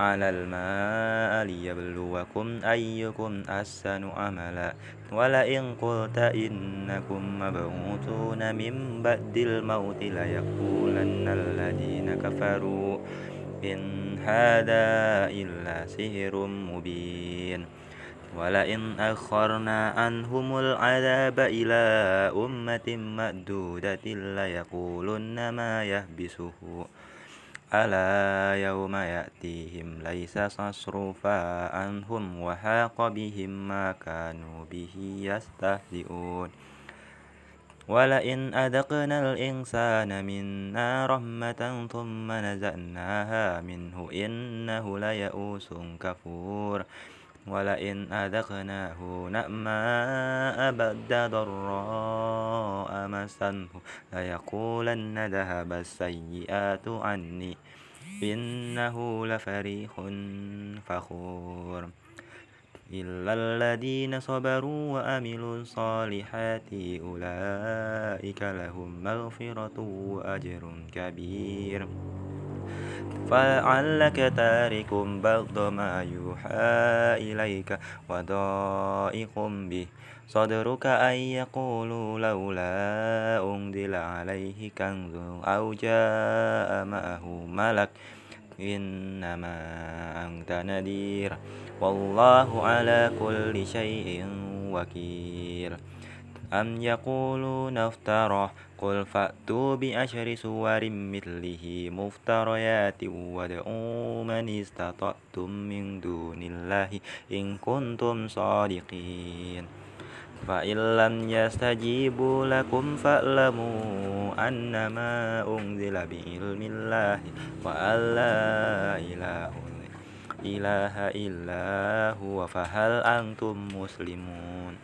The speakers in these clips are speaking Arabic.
على الماء ليبلوكم أيكم أحسن عملا ولئن قلت إنكم مبعوثون من بعد الموت ليقولن الذين كفروا إن هذا إلا سحر مبين. ولئن أخرنا عنهم العذاب إلى أمة مأدودة ليقولن ما يهبسه ألا يوم يأتيهم ليس مصروفا عنهم وحاق بهم ما كانوا به يستهزئون. ولئن أذقنا الإنسان منا رحمة ثم نزعناها منه إنه ليئوس كفور. ولئن أذقناه نأماء بعد ضراء مسنه ليقولن ذهب السيئات عني إنه لفريح فخور. إلا الذين صبروا وأملوا الصالحات أولئك لهم مغفرة وأجر كبير. فلعلك تارك بعض ما يوحى إليك وضائق به. صدرك أن يقولوا لولا أنزل عليه كنز أو جاء معه ملك. إنما أنت نذير. والله على كل شيء وكيل. أم يقولون افتراه قل فأتوا بأشر سور مثله مفتريات وادعوا من استطعتم من دون الله إن كنتم صادقين. فإن لم يستجيبوا لكم فاعلموا أنما أنزل بعلم الله وأن لا إله إله إلا هو فهل أنتم مسلمون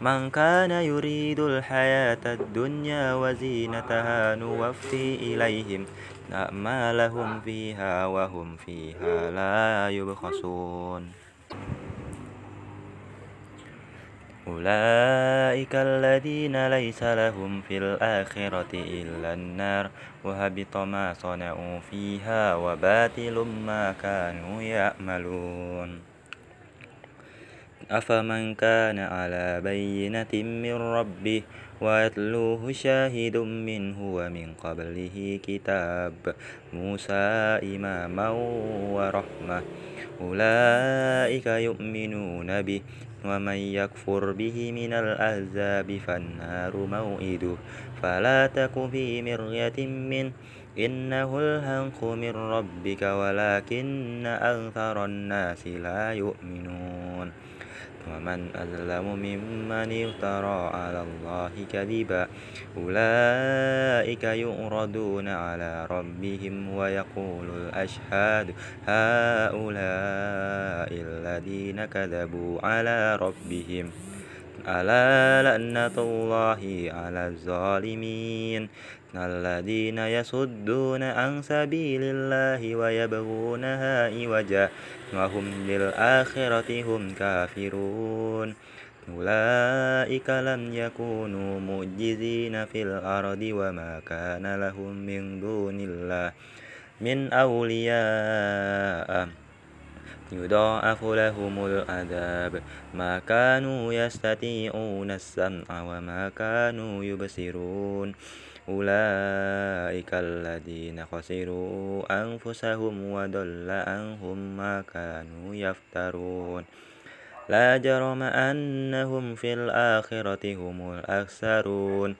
من كان يريد الحياة الدنيا وزينتها نوفي إليهم أعمالهم فيها وهم فيها لا يبخسون أولئك الذين ليس لهم في الآخرة إلا النار وهبط ما صنعوا فيها وباطل ما كانوا يعملون. أفمن كان على بينة من ربه ويتلوه شاهد منه ومن قبله كتاب موسى إماما ورحمة أولئك يؤمنون به ومن يكفر به من الأحزاب فالنار موئده. فلا تك في مرية منه إنه الحق من ربك ولكن أكثر الناس لا يؤمنون. ومن أظلم ممن افترى على الله كذبا أولئك يعرضون على ربهم ويقول الأشهاد هؤلاء الذين كذبوا على ربهم ألا لعنة الله على الظالمين الذين يصدون عن سبيل الله ويبغونها عوجا وهم بالآخرة هم كافرون أولئك لم يكونوا معجزين في الأرض وما كان لهم من دون الله من أولياء يضاعف لهم العذاب ما كانوا يستطيعون السمع وما كانوا يبصرون أولئك الذين خسروا أنفسهم وضل عنهم ما كانوا يفترون. لا جرم أنهم في الآخرة هم الأخسرون.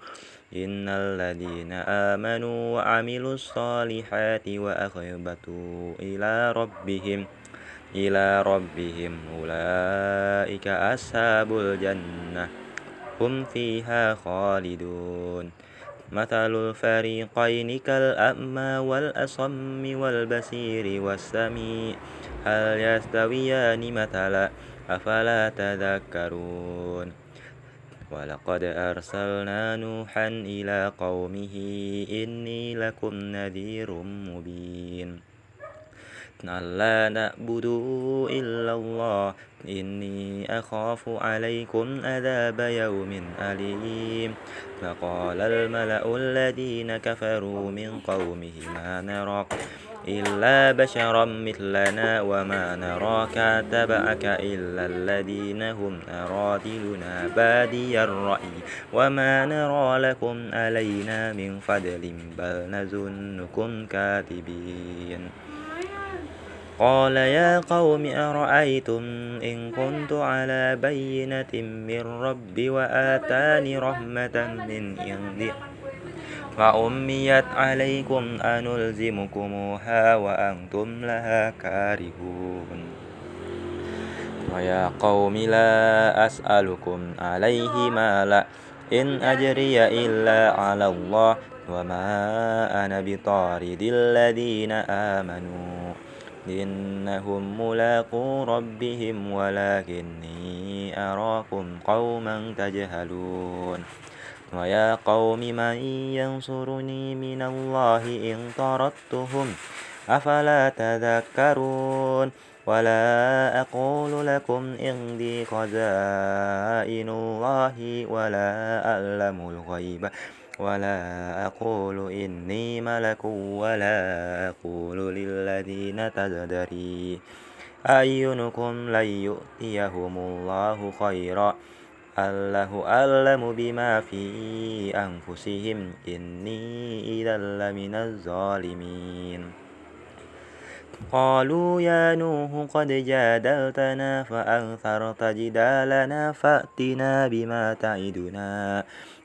إن الذين آمنوا وعملوا الصالحات وأخبتوا إلى ربهم إلى ربهم أولئك أصحاب الجنة هم فيها خالدون. مثل الفريقين كالأعمى والأصم والبصير والسميع. هل يستويان مثلا؟ أفلا تذكرون. ولقد أرسلنا نوحا إلى قومه إني لكم نذير مبين. ألا نعبدوا إلا الله. إني أخاف عليكم عذاب يوم أليم. فقال الملأ الذين كفروا من قومه ما نراك إلا بشرا مثلنا وما نراك اتبعك إلا الذين هم أرادلنا بادي الرأي. وما نرى لكم علينا من فضل بل نظنكم كاذبين. قال يا قوم أرأيتم إن كنت على بينة من ربي وآتاني رحمة من عندي فأميت عليكم أنلزمكموها وأنتم لها كارهون. ويا قوم لا أسألكم عليه مالا إن أجري إلا على الله وما أنا بطارد الذين آمنوا. إنهم ملاقو ربهم ولكني أراكم قوما تجهلون. ويا قوم من ينصرني من الله إن طردتهم أفلا تذكرون؟ ولا أقول لكم عندي خزائن الله ولا أعلم الغيب. ولا أقول إني ملك ولا أقول للذين تزدري أعينكم لن يؤتيهم الله خيرا. الله أعلم بما في أنفسهم. إني إذا لمن الظالمين. قالوا يا نوح قد جادلتنا فأنثرت جدالنا فأتنا بما تعدنا.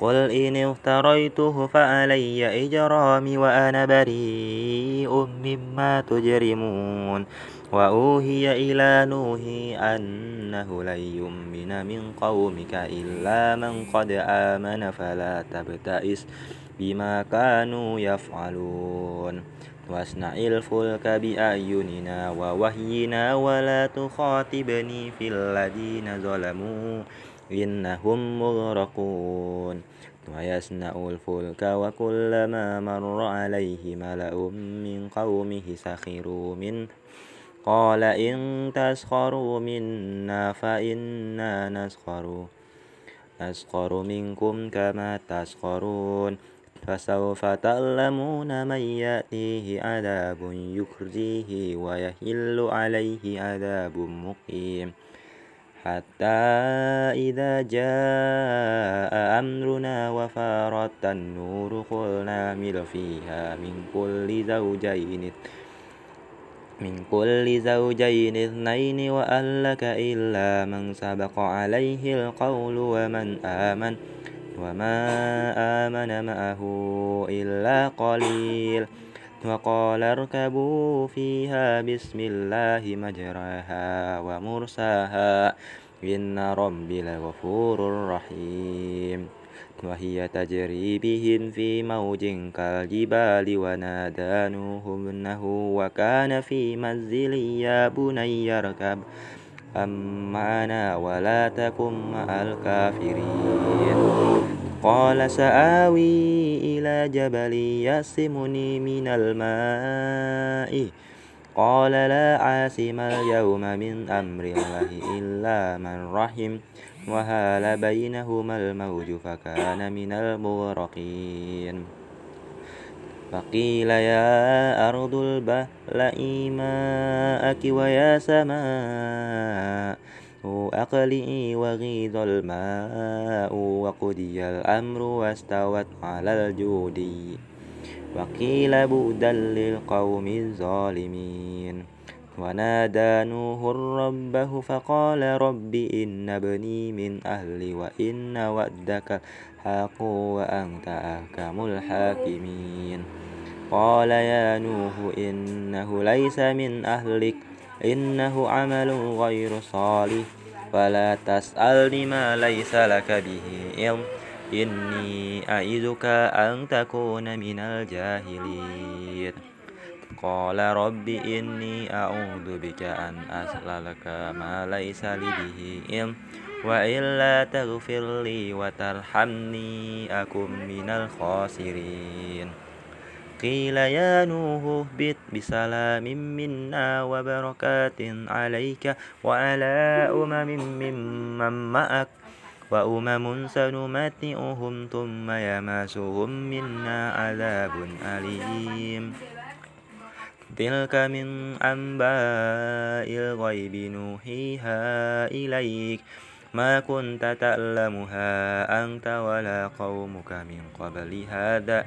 قل إن افتريته فعلي إجرامي وأنا بريء مما تجرمون وأوهي إلى نوح أنه لن يؤمن من قومك إلا من قد آمن فلا تبتئس بما كانوا يفعلون واصنع الفلك بأعيننا ووهينا ولا تخاطبني في الذين ظلموا إنهم مغرقون. ويصنع الفلك وكلما مر عليه ملأ من قومه سخروا منه. قال إن تسخروا منا فإنا نسخر نسخر منكم كما تسخرون. فسوف تعلمون من يأتيه عذاب يخزيه ويحل عليه عذاب مقيم. حتى إذا جاء أمرنا وفارت النور قلنا مل فيها من كل زوجين من كل زوجين اثنين وأهلك إلا من سبق عليه القول ومن آمن وما آمن معه إلا قليل. وقال اركبوا فيها بسم الله مجراها ومرساها. إن ربي لغفور رحيم. وهي تجري بهم في موج كالجبال ونادى نوح ابنه وكان في منزل يا بني اركب أم معنا ولا تكن مع الكافرين. قال سآوي إلى جبل يسمني من الماء. قال لا عاصم اليوم من أمر الله إلا من رحم. وهال بينهما الموج فكان من المغرقين. فقيل يا أرض البلعي ماءك ويا سماء. أقلئي وغيض الماء وقضي الأمر واستوت على الجودي وقيل بؤدا للقوم الظالمين. ونادى نوح ربه فقال رب إن ابني من أهلي وإن ودك الحق وأنت أحكم الحاكمين. قال يا نوح إنه ليس من أهلك. إنه عمل غير صالح. ولا تسألني ما ليس لك به علم. إني أعظك أن تكون من الجاهلين. قال رب إني أعوذ بك أن أسألك ما ليس لي به علم. وإلا تغفر لي وترحمني أكن من الخاسرين. قيل يا نوح اهبط بسلام منا وبركات عليك وعلى أمم ممن معك وأمم سنمتئهم ثم يمسهم منا عذاب أليم. تلك من أنباء الغيب نوحيها إليك. ما كنت تعلمها أنت ولا قومك من قبل هذا.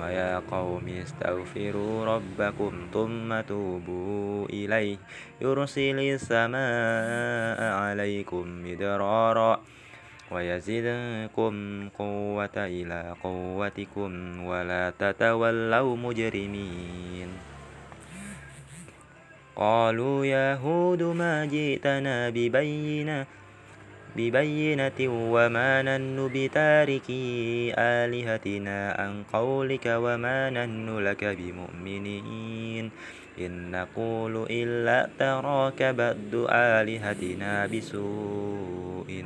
ويا قوم استغفروا ربكم ثم توبوا إليه يرسل السماء عليكم مدرارا ويزدكم قوة إلى قوتكم ولا تتولوا مجرمين قالوا يا هود ما جئتنا ببينة ببينة وما نن بتاركي آلهتنا عن قولك وما نن لك بمؤمنين. إن نقول إلا تراك بعد آلهتنا بسوء.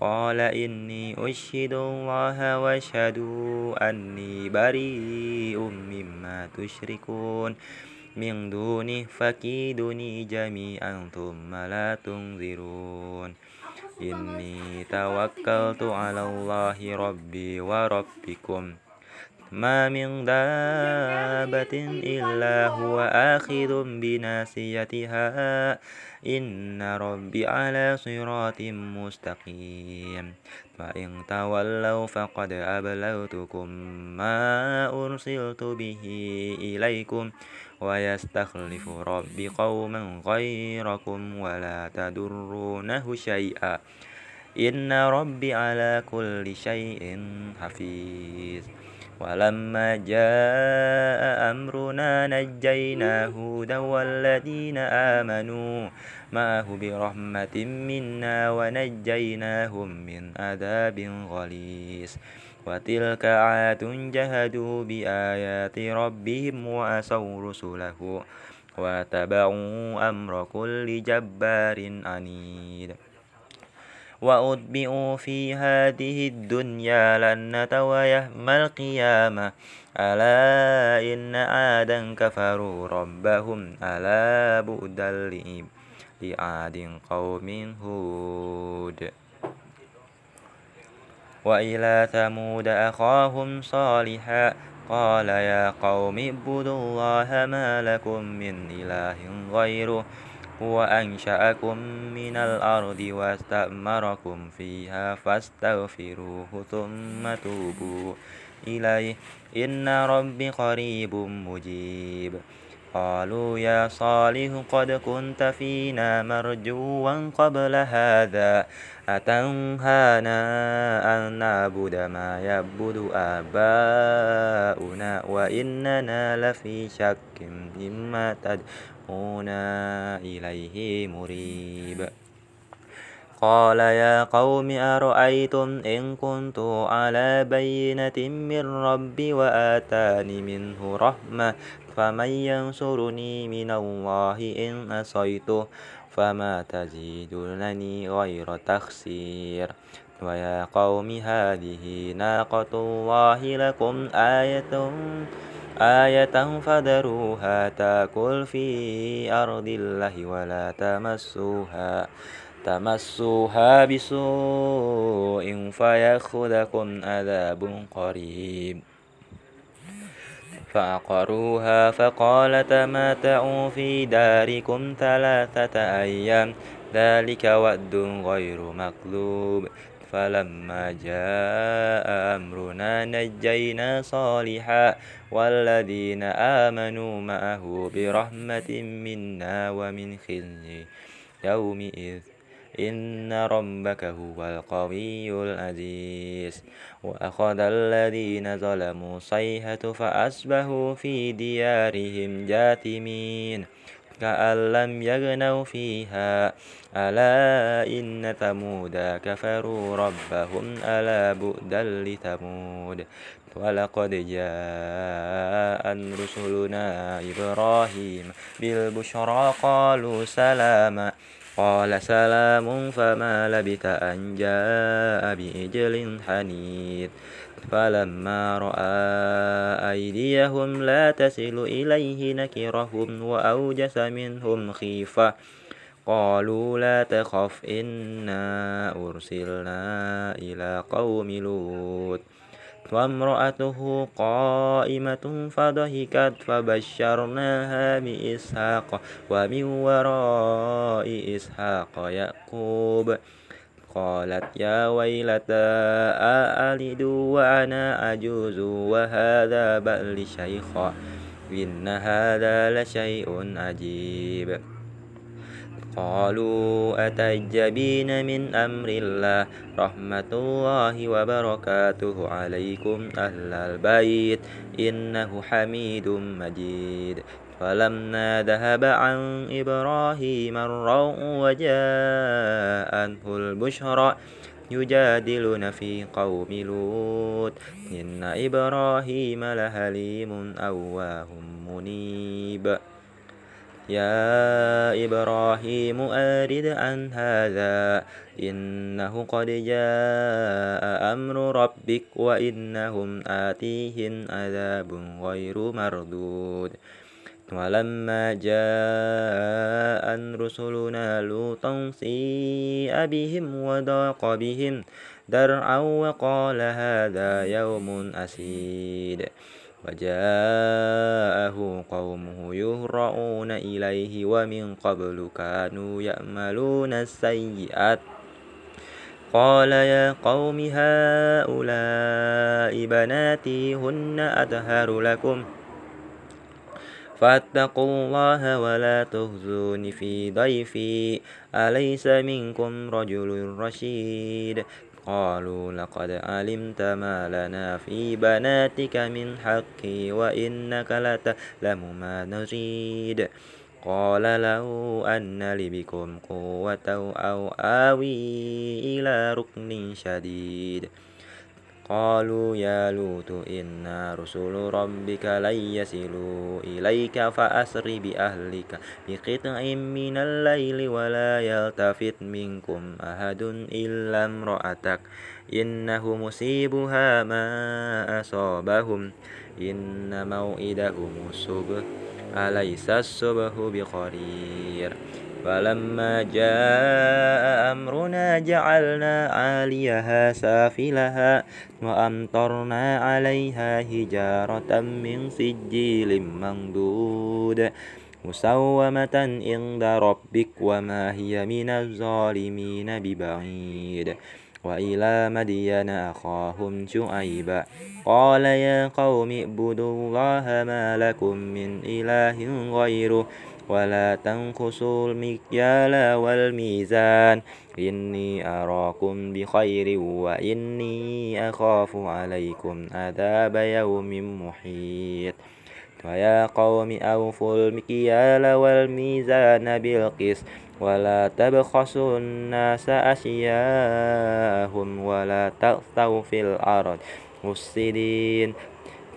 قال إني أشهد الله واشهدوا أني بريء مما تشركون. من دونه فكيدني جميعا ثم لا تنظرون. إني توكلت على الله ربي وربكم. ما من دابة إلا هو آخذ بناسيتها إن ربي على صراط مستقيم. فإن تولوا فقد أبلغتكم ما أرسلت به إليكم. ويستخلف ربي قوما غيركم ولا تدرونه شيئا. إن ربي على كل شيء حفيظ. ولما جاء أمرنا نجينا هودا والذين آمنوا معه برحمة منا ونجيناهم من عذاب غليظ. وتلك عاد جهدوا بآيات ربهم وأسوا رسله واتبعوا أمر كل جبار عنيد وأتبعوا في هذه الدنيا لنة ويهم القيامة ألا إن عادا كفروا ربهم ألا بؤدا لعاد قوم هود وإلى ثمود أخاهم صالحا. قال يا قوم اعبدوا الله ما لكم من إله غيره هو أنشأكم من الأرض واستأمركم فيها فاستغفروه ثم توبوا إليه. إن ربي قريب مجيب. قالوا يا صالح قد كنت فينا مرجوا قبل هذا. أتنهانا أن نعبد ما يعبد آباؤنا وإننا لفي شك مما تدعونا إليه مريب. قال يا قوم أرأيتم إن كنت على بينة من ربي وآتاني منه رحمة فمن ينصرني من الله إن أصيته فما تزيدونني غير تخسير ويا قوم هذه ناقة الله لكم آية آية فذروها تاكل في أرض الله ولا تمسوها تمسوها بسوء فيأخذكم عذاب قريب. فعقروها فقال تماتعوا في داركم ثلاثة أيام؟ ذلك وعد غير مكذوب فلما جاء أمرنا نجينا صالحا والذين آمنوا معه برحمة منا ومن خزي يومئذ إن ربك هو القوي العزيز. وأخذ الذين ظلموا صيحة فأصبحوا في ديارهم جاثمين. كأن لم يغنوا فيها. ألا إن ثمود كفروا ربهم ألا بؤدا لثمود. ولقد جاء رسلنا إبراهيم بالبشرى قالوا سلاما. قال سلام فما لبث أن جاء بإجل حنيذ فلما رأى أيديهم لا تصل إليه نكرهم وأوجس منهم خيفة. قالوا لا تخف إنا أرسلنا إلى قوم لوط. وامرأته قائمة فضحكت فبشرناها بإسحاق ومن وراء إسحاق يعقوب. قالت يا ويلتى أألد وأنا عجوز وهذا بأل شيخا إن هذا لشيء عجيب. قالوا أتعجبين من أمر الله رحمة الله وبركاته عليكم أهل البيت إنه حميد مجيد فلما ذهب عن إبراهيم الروع وجاءته البشرى يجادلون في قوم لوط إن إبراهيم لحليم أواه منيب يا إبراهيم أرد عن هذا إنه قد جاء أمر ربك وإنهم آتيهم عذاب غير مردود. ولما جاء رسلنا لوطا سيء بهم وضاق بهم درعا وقال هذا يوم أسيد. وجاءه قومه يهرعون إليه ومن قبل كانوا يأملون السيئات. قال يا قوم هؤلاء بناتي هن أطهر لكم. فاتقوا الله ولا تخزون في ضيفي. أليس منكم رجل رشيد؟ قالوا لقد علمت ما لنا في بناتك من حق وإنك لتعلم ما نريد قال له أن لي بكم قوة أو آوي إلى ركن شديد. قالوا يا لوط إنا رسل ربك لن يصلوا إليك فأسر بأهلك بقطع من الليل ولا يلتفت منكم أحد إلا امرأتك إنه مصيبها ما أصابهم إن موئدهم الصبح أليس الصبح بقرير فلما جاء أمرنا جعلنا عاليها سافلها وأمطرنا عليها حجارة من سجيل منضود مسومة عند ربك وما هي من الظالمين ببعيد وإلى مدين أخاهم شعيبا قال يا قوم اعبدوا الله ما لكم من إله غيره ولا تنقصوا المكيال والميزان. إني أراكم بخير وإني أخاف عليكم عذاب يوم محيط. ويا قوم أوفوا المكيال والميزان بالقسط. ولا تبخسوا الناس أشياءهم ولا تغثوا في الأرض مفسدين.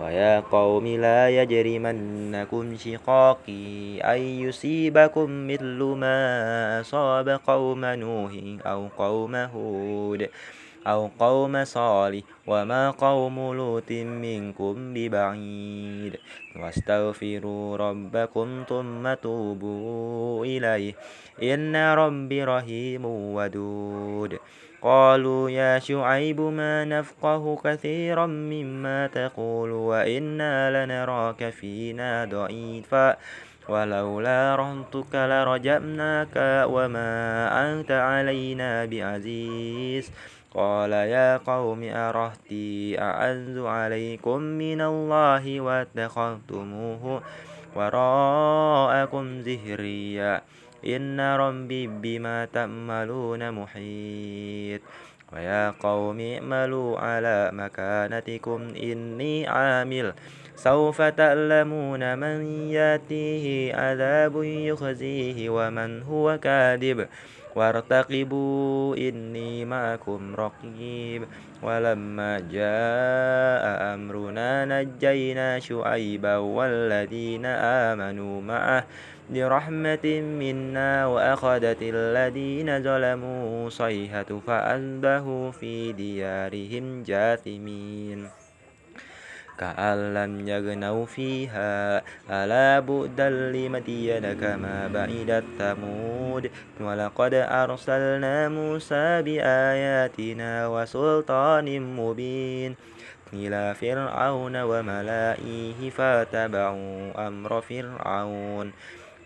ويا قوم لا يجرمنكم شقاقي أن يصيبكم مثل ما أصاب قوم نوح أو قوم هود أو قوم صالح وما قوم لوط منكم ببعيد واستغفروا ربكم ثم توبوا إليه إن ربي رحيم ودود قالوا يا شعيب ما نفقه كثيرا مما تقول وإنا لنراك فينا ضعيفا. ولولا رهتك لرجمناك وما أنت علينا بعزيز. قال يا قوم أرهتي أعز عليكم من الله واتخذتموه وراءكم زهريا. إن ربي بما تأملون محيط. ويا قوم اعملوا على مكانتكم إني عامل. سوف تعلمون من يأتيه عذاب يخزيه ومن هو كاذب. وارتقبوا إني معكم رقيب. ولما جاء أمرنا نجينا شعيبا والذين آمنوا معه برحمة منا وأخذت الذين ظلموا صيحة فأصبحوا في ديارهم جاثمين. كأن لم يغنوا فيها. ألا بؤدا لمدين كما بعدت ثمود ولقد أرسلنا موسى بآياتنا وسلطان مبين. إلى فرعون وملائه فاتبعوا أمر فرعون.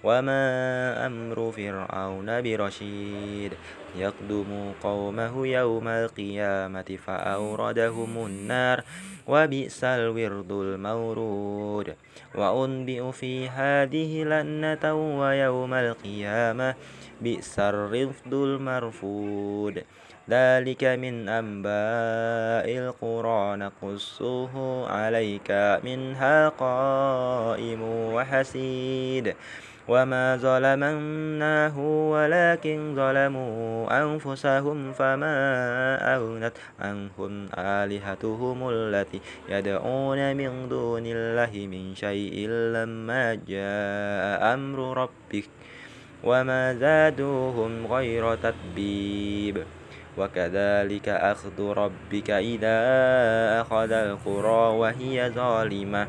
وما أمر فرعون برشيد يقدم قومه يوم القيامة فأوردهم النار وبئس الورد المورود وأنبئ في هذه لنة ويوم القيامة بئس الرفد المرفود ذلك من أنباء القرى نقصه عليك منها قائم وحسيد وما ظلمناه ولكن ظلموا أنفسهم فما أغنت عنهم آلهتهم التي يدعون من دون الله من شيء لما جاء أمر ربك وما زادوهم غير تتبيب وكذلك أخذ ربك إذا أخذ القرى وهي ظالمة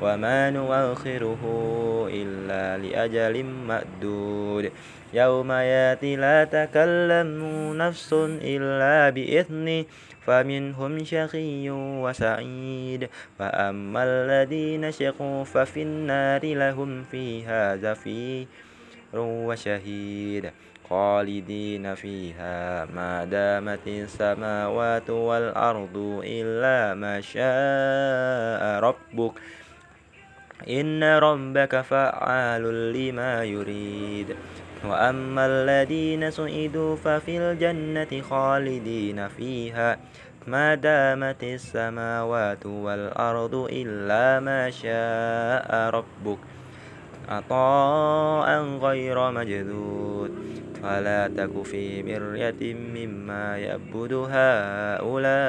وما نؤخره إلا لأجل مأدود يوم ياتي لا تكلم نفس إلا بإذنه فمنهم شقي وسعيد فأما الذين شقوا ففي النار لهم فيها زفير وشهيد خالدين فيها ما دامت السماوات والأرض إلا ما شاء ربك إن ربك فعال لما يريد. وأما الذين سئدوا ففي الجنة خالدين فيها. ما دامت السماوات والأرض إلا ما شاء ربك. عطاء غير مجدود فلا تك في مرية مما يعبد هؤلاء.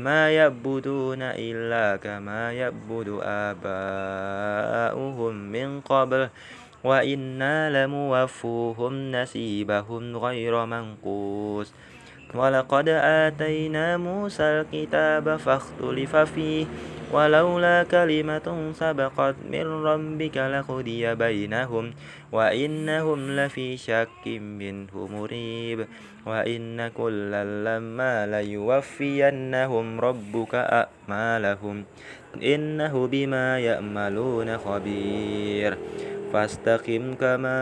ما يعبدون إلا كما يعبد آباؤهم من قبل وإنا لموفوهم نسيبهم غير منقوص. ولقد آتينا موسى الكتاب فاختلف فيه ولولا كلمة سبقت من ربك لقضي بينهم وإنهم لفي شك منه مريب. وإن كلا لما ليوفينهم ربك أعمالهم. إنه بما يأملون خبير. فاستقم كما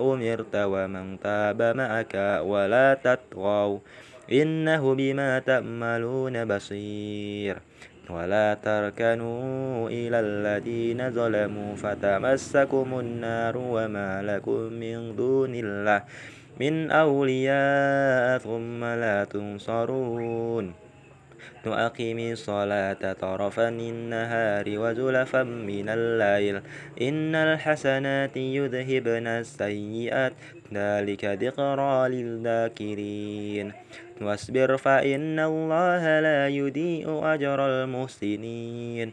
أمرت ومن تاب معك ولا تطغوا. إنه بما تأملون بصير. ولا تركنوا إلى الذين ظلموا. فتمسكم النار وما لكم من دون الله. من أولياء ثم لا تنصرون. أقم الصلاة طرفا النهار وزلفا من الليل. إن الحسنات يذهبن السيئات. ذلك ذكرى للذاكرين. واصبر فإن الله لا يضيء أجر المحسنين.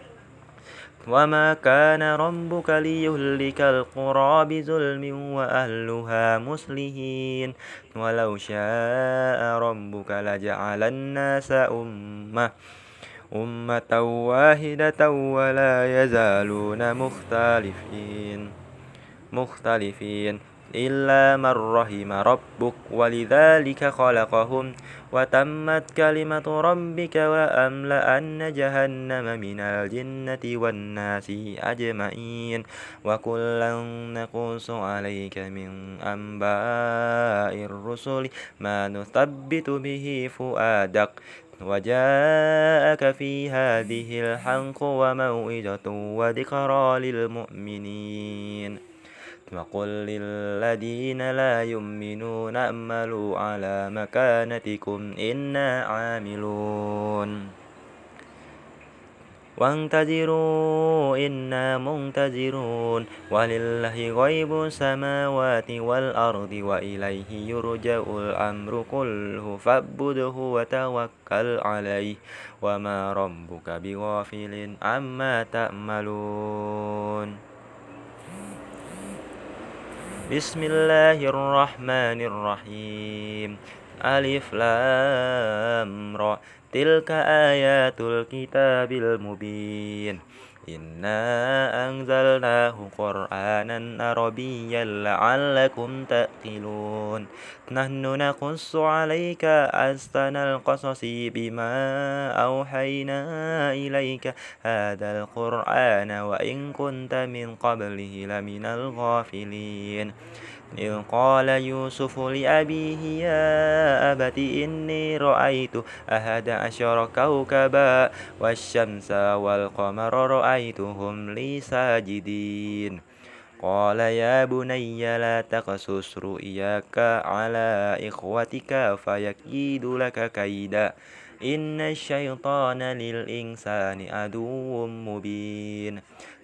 وما كان ربك ليهلك القرى بظلم وأهلها مسلمين ولو شاء ربك لجعل الناس أمة أمة واحدة ولا يزالون مختلفين مختلفين إلا من رحم ربك ولذلك خلقهم وتمت كلمة ربك وأملأن جهنم من الجنة والناس أجمعين وكلا نقص عليك من أنباء الرسل ما نثبت به فؤادك وجاءك في هذه الحنق وموئجة وذكرى للمؤمنين وقل للذين لا يؤمنون اعملوا على مكانتكم إنا عاملون. وانتظروا إنا منتظرون. ولله غيب السماوات والأرض وإليه يرجع الأمر كله. فاعبده وتوكل عليه. وما ربك بغافل عما تأملون بسم الله الرحمن الرحيم ألف لام را تلك آيات الكتاب المبين إنا أنزلناه قرآنا عربيا لعلكم تأكلون نحن نقص عليك أحسن القصص بما أوحينا إليك هذا القرآن وإن كنت من قبله لمن الغافلين إذ قال يوسف لأبيه يا أبت إني رأيت أحد عشر كوكبا والشمس والقمر رأيتهم لي ساجدين. قال يا بني لا تقصص رؤياك على إخوتك فيكيد لك كيدا. إن الشيطان للإنسان عدو مبين.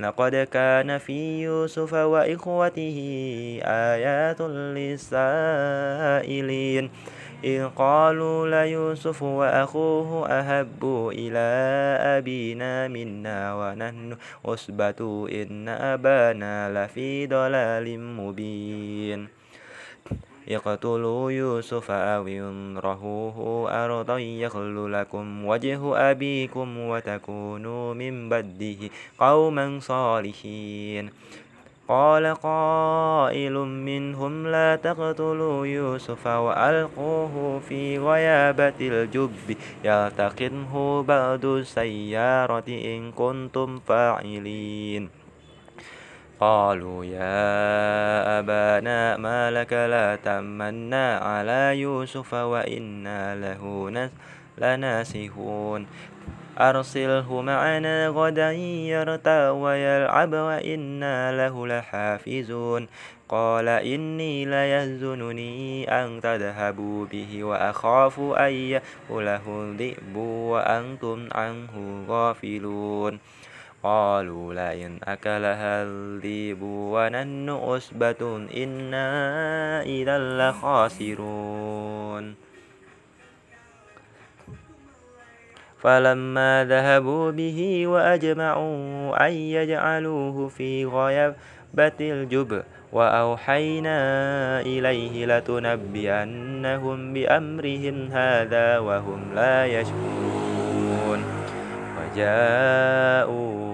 لقد كان في يوسف وإخوته آيات للسائلين. إذ قالوا ليوسف وأخوه أحب إلى أبينا منا ونحن عصبة إن أبانا لفي ضلال مبين. اقتلوا يوسف أو ينرهوه أرضا يخل لكم وجه أبيكم وتكونوا من بده قوما صالحين. قال قائل منهم لا تقتلوا يوسف وألقوه في غيابة الجب. يلتقطه بعد السيارة إن كنتم فاعلين. قالوا يا أبانا ما لك لا تمنا على يوسف وإنا له لناسهون. أرسله معنا غدا يرتى ويلعب وإنا له لحافزون. قال إني ليهزنني أن تذهبوا به وأخاف أن يأكله الذئب وأنتم عنه غافلون. قالوا لئن أكلها الذئب ونحن أصبة إنا إذا لخاسرون. فلما ذهبوا به وأجمعوا أن يجعلوه في غيبة الجب وأوحينا إليه لتنبئنهم بأمرهم هذا وهم لا يشكرون. وجاءوا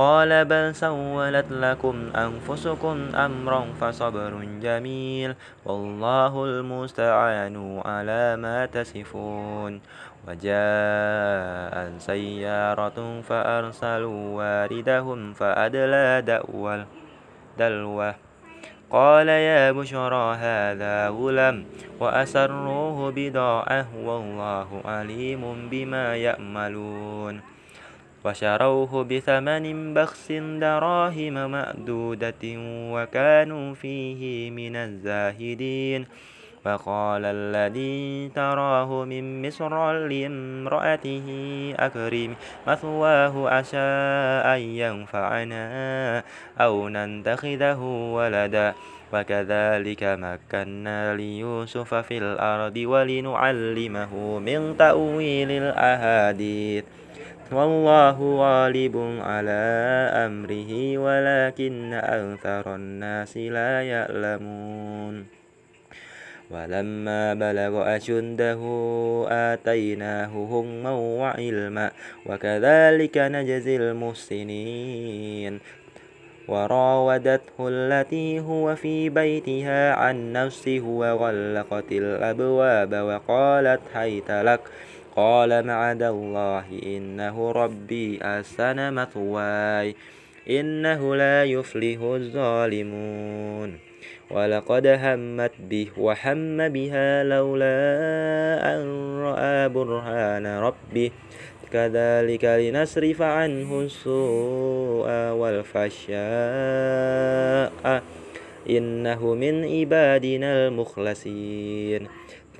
قال بل سولت لكم أنفسكم أمرا فصبر جميل والله المستعان على ما تصفون وجاء سيارة فأرسلوا واردهم فأدلى دأوى دلوه قال يا بشرى هذا غلام وأسروه بضاعة والله عليم بما يأملون وشروه بثمن بخس دراهم مأدودة وكانوا فيه من الزاهدين. فقال الذي تراه من مصر لامرأته أكرم مثواه عسى أن ينفعنا أو ننتخذه ولدا. وكذلك مكنا ليوسف في الأرض ولنعلمه من تأويل الأحاديث. والله غالب على أمره ولكن أكثر الناس لا يعلمون. ولما بلغ أشده آتيناه هما وعلما وكذلك نجزي المحسنين. وراودته التي هو في بيتها عن نفسه وغلقت الأبواب وقالت هيت لك قال معد الله إنه ربي أحسن مثواي إنه لا يفلح الظالمون. ولقد همت به وهم بها لولا أن رأى برهان ربه. كذلك لنصرف عنه السوء والفحشاء. إنه من عبادنا المخلصين.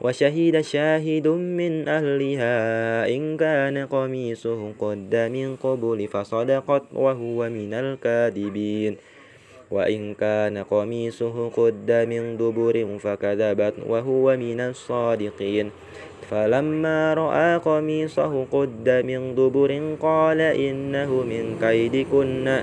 وشهد شاهد من أهلها إن كان قميصه قد من قبل فصدقت وهو من الكاذبين. وإن كان قميصه قد من دبر فكذبت وهو من الصادقين. فلما رأى قميصه قد من دبر قال إنه من كيدكن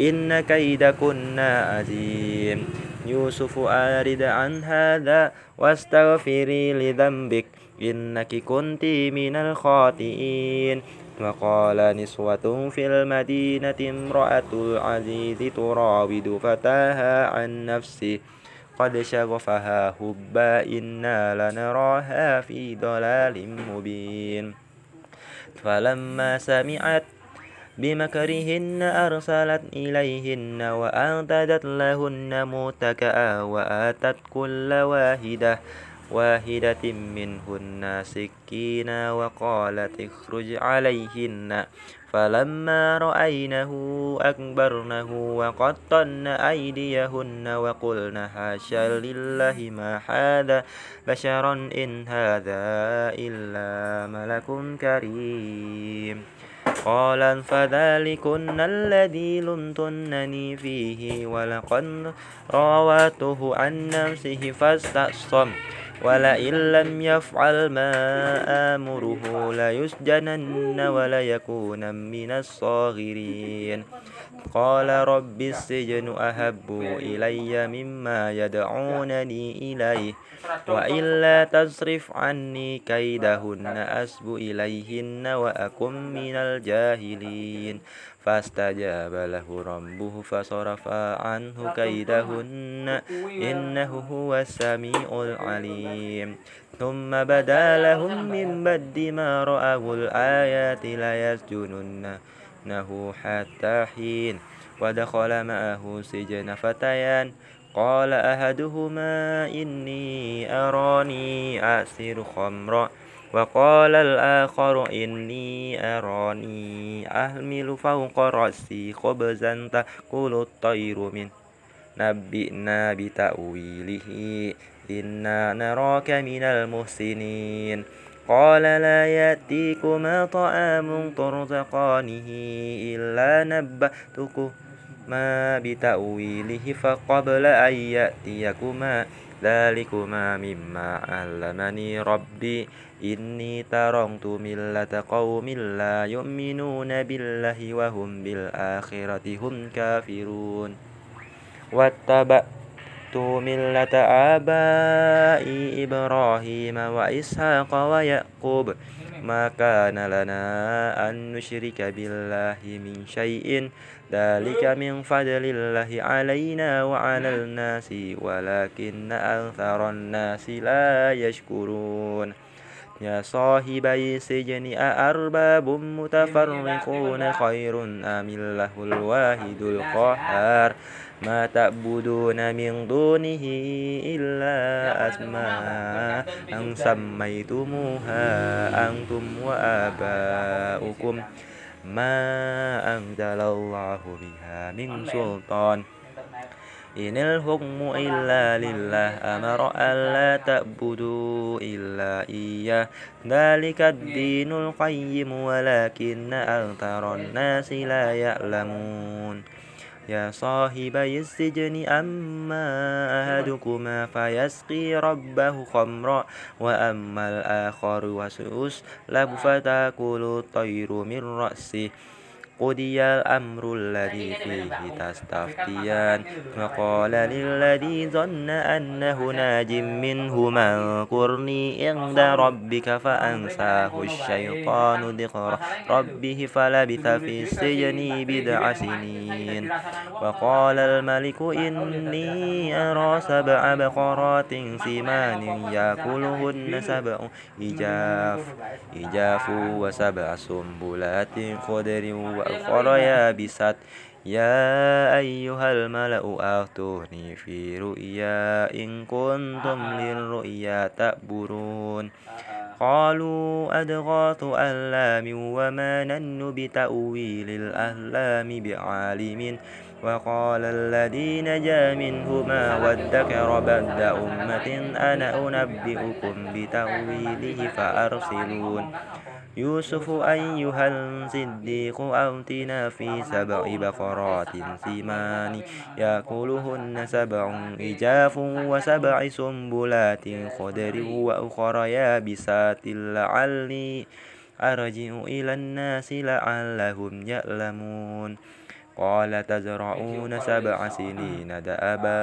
إن كيدكن عظيم يوسف أرد عن هذا واستغفري لذنبك إنك كنت من الخاطئين. وقال نسوة في المدينة امرأة العزيز تراود فتاها عن نفسه قد شغفها حبا إنا لنراها في ضلال مبين. فلما سمعت بمكرهن أرسلت إليهن وأعتدت لهن متكأ وآتت كل واحدة واحدة منهن سكينا وقالت اخرج عليهن. فلما رأينه أكبرنه وقطن أيديهن وقلن حاشا لله ما هذا بشرا إن هذا إلا ملك كريم. قال فذلكن الذي لمتنني فيه ولقد راوته عن نفسه فاستعصم ولئن لم يفعل ما آمره ليسجنن وليكون من الصاغرين. قال رب السجن أهب إلي مما يدعونني إليه. وإلا تصرف عني كيدهن أسب إليهن وأكن من الجاهلين. فاستجاب له ربه فصرف عنه كيدهن إنه هو السميع العليم. ثم بدا لهم من بد ما رأوا الآيات ليسجننه حتى حين. ودخل معه سجن فتيان. قال أحدهما إني أراني أسير خمرا وقال الآخر إني أراني أحمل فوق رأسي خبزا تأكل الطير منه. نبئنا بتأويله. إنا نراك من المحسنين. قال لا يأتيكما طعام ترزقانه إلا نبأتكما بتأويله فقبل أن يأتيكما ذلكما مما علمني ربي. إني تركت ملة قوم لا يؤمنون بالله وهم بالآخرة هم كافرون. واتبعت ملة آبائي إبراهيم وإسحاق ويعقوب. ما كان لنا أن نشرك بالله من شيء. ذلك من فضل الله علينا وعلى الناس ولكن أكثر الناس لا يشكرون. يا صاحبي السجن أأرباب متفرقون خير أم الله الواحد القهار؟ ما تعبدون من دونه إلا أسماء أن سميتموها أنتم وآباؤكم ما أنزل الله بها من سلطان إن الحكم إلا لله أمر ألا تعبدوا إلا إياه ذلك الدين القيم ولكن أكثر الناس لا يعلمون يا صاحبي السجن أما أحدكما فيسقي ربه خمرا وأما الآخر وسيسلب فتأكل الطير من رأسه. قضي الأمر الذي فيه تستفتيان وقال للذي ظن أنه ناج منهما اذكرني عند ربك فأنساه الشيطان ذكر ربه فلبث في السجن بضع سنين. وقال الملك إني أرى سبع بقرات سمان يأكلهن سبع إجاف. إجاف وسبع سنبلات خضر والأخرى يابسات يا أيها الملأ أفتوني في رؤيا إن كنتم للرؤيا تأبرون قالوا أدغاث ألام وما نن بتأويل الأهلام بعالم. وقال الذي نجا منهما وادكر بعد أمة أنا أنبئكم بتأويله فأرسلون. يوسف أيها الصديق أوتنا في سبع بقرات سمان يأكلهن سبع إجاف وسبع سنبلات خضر وأخر يابسات لعلي أرجع إلى الناس لعلهم يعلمون قال تزرعون سبع سنين دأبا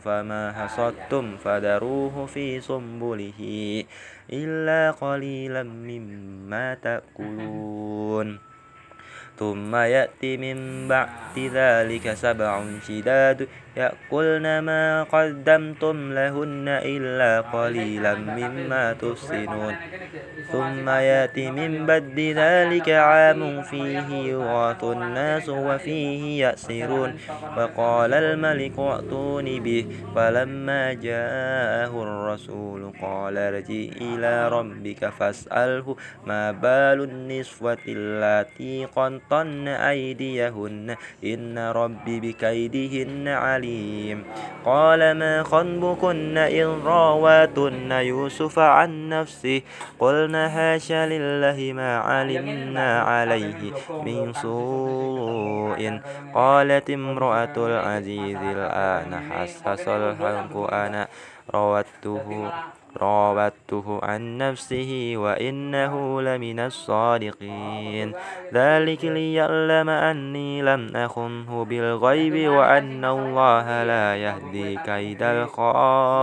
فما حصدتم فذروه في سنبله إلا قليلا مما تأكلون. ثم يأتي من بعد ذلك سبع شداد يأكلن ما قدمتم لهن إلا قليلا مما تحسنون. ثم يأتي من بعد ذلك عام فيه يغاث الناس وفيه يأسرون. فقال الملك ائتوني به. فلما جاءه الرسول قال ارجع إلى ربك فاسأله ما بال النسوة اللاتي قنطن أيديهن. إن ربي بكيدهن عليم. قال ما خنبكن إن راواتن يوسف عن نفسه؟ قلنا هاش لله ما علمنا عليه من سوء قالت امرأة العزيز الآن حسس الحق أنا روته راودته عن نفسه وإنه لمن الصادقين. ذلك ليعلم أني لم أخنه بالغيب وأن الله لا يهدي كيد الخائنين.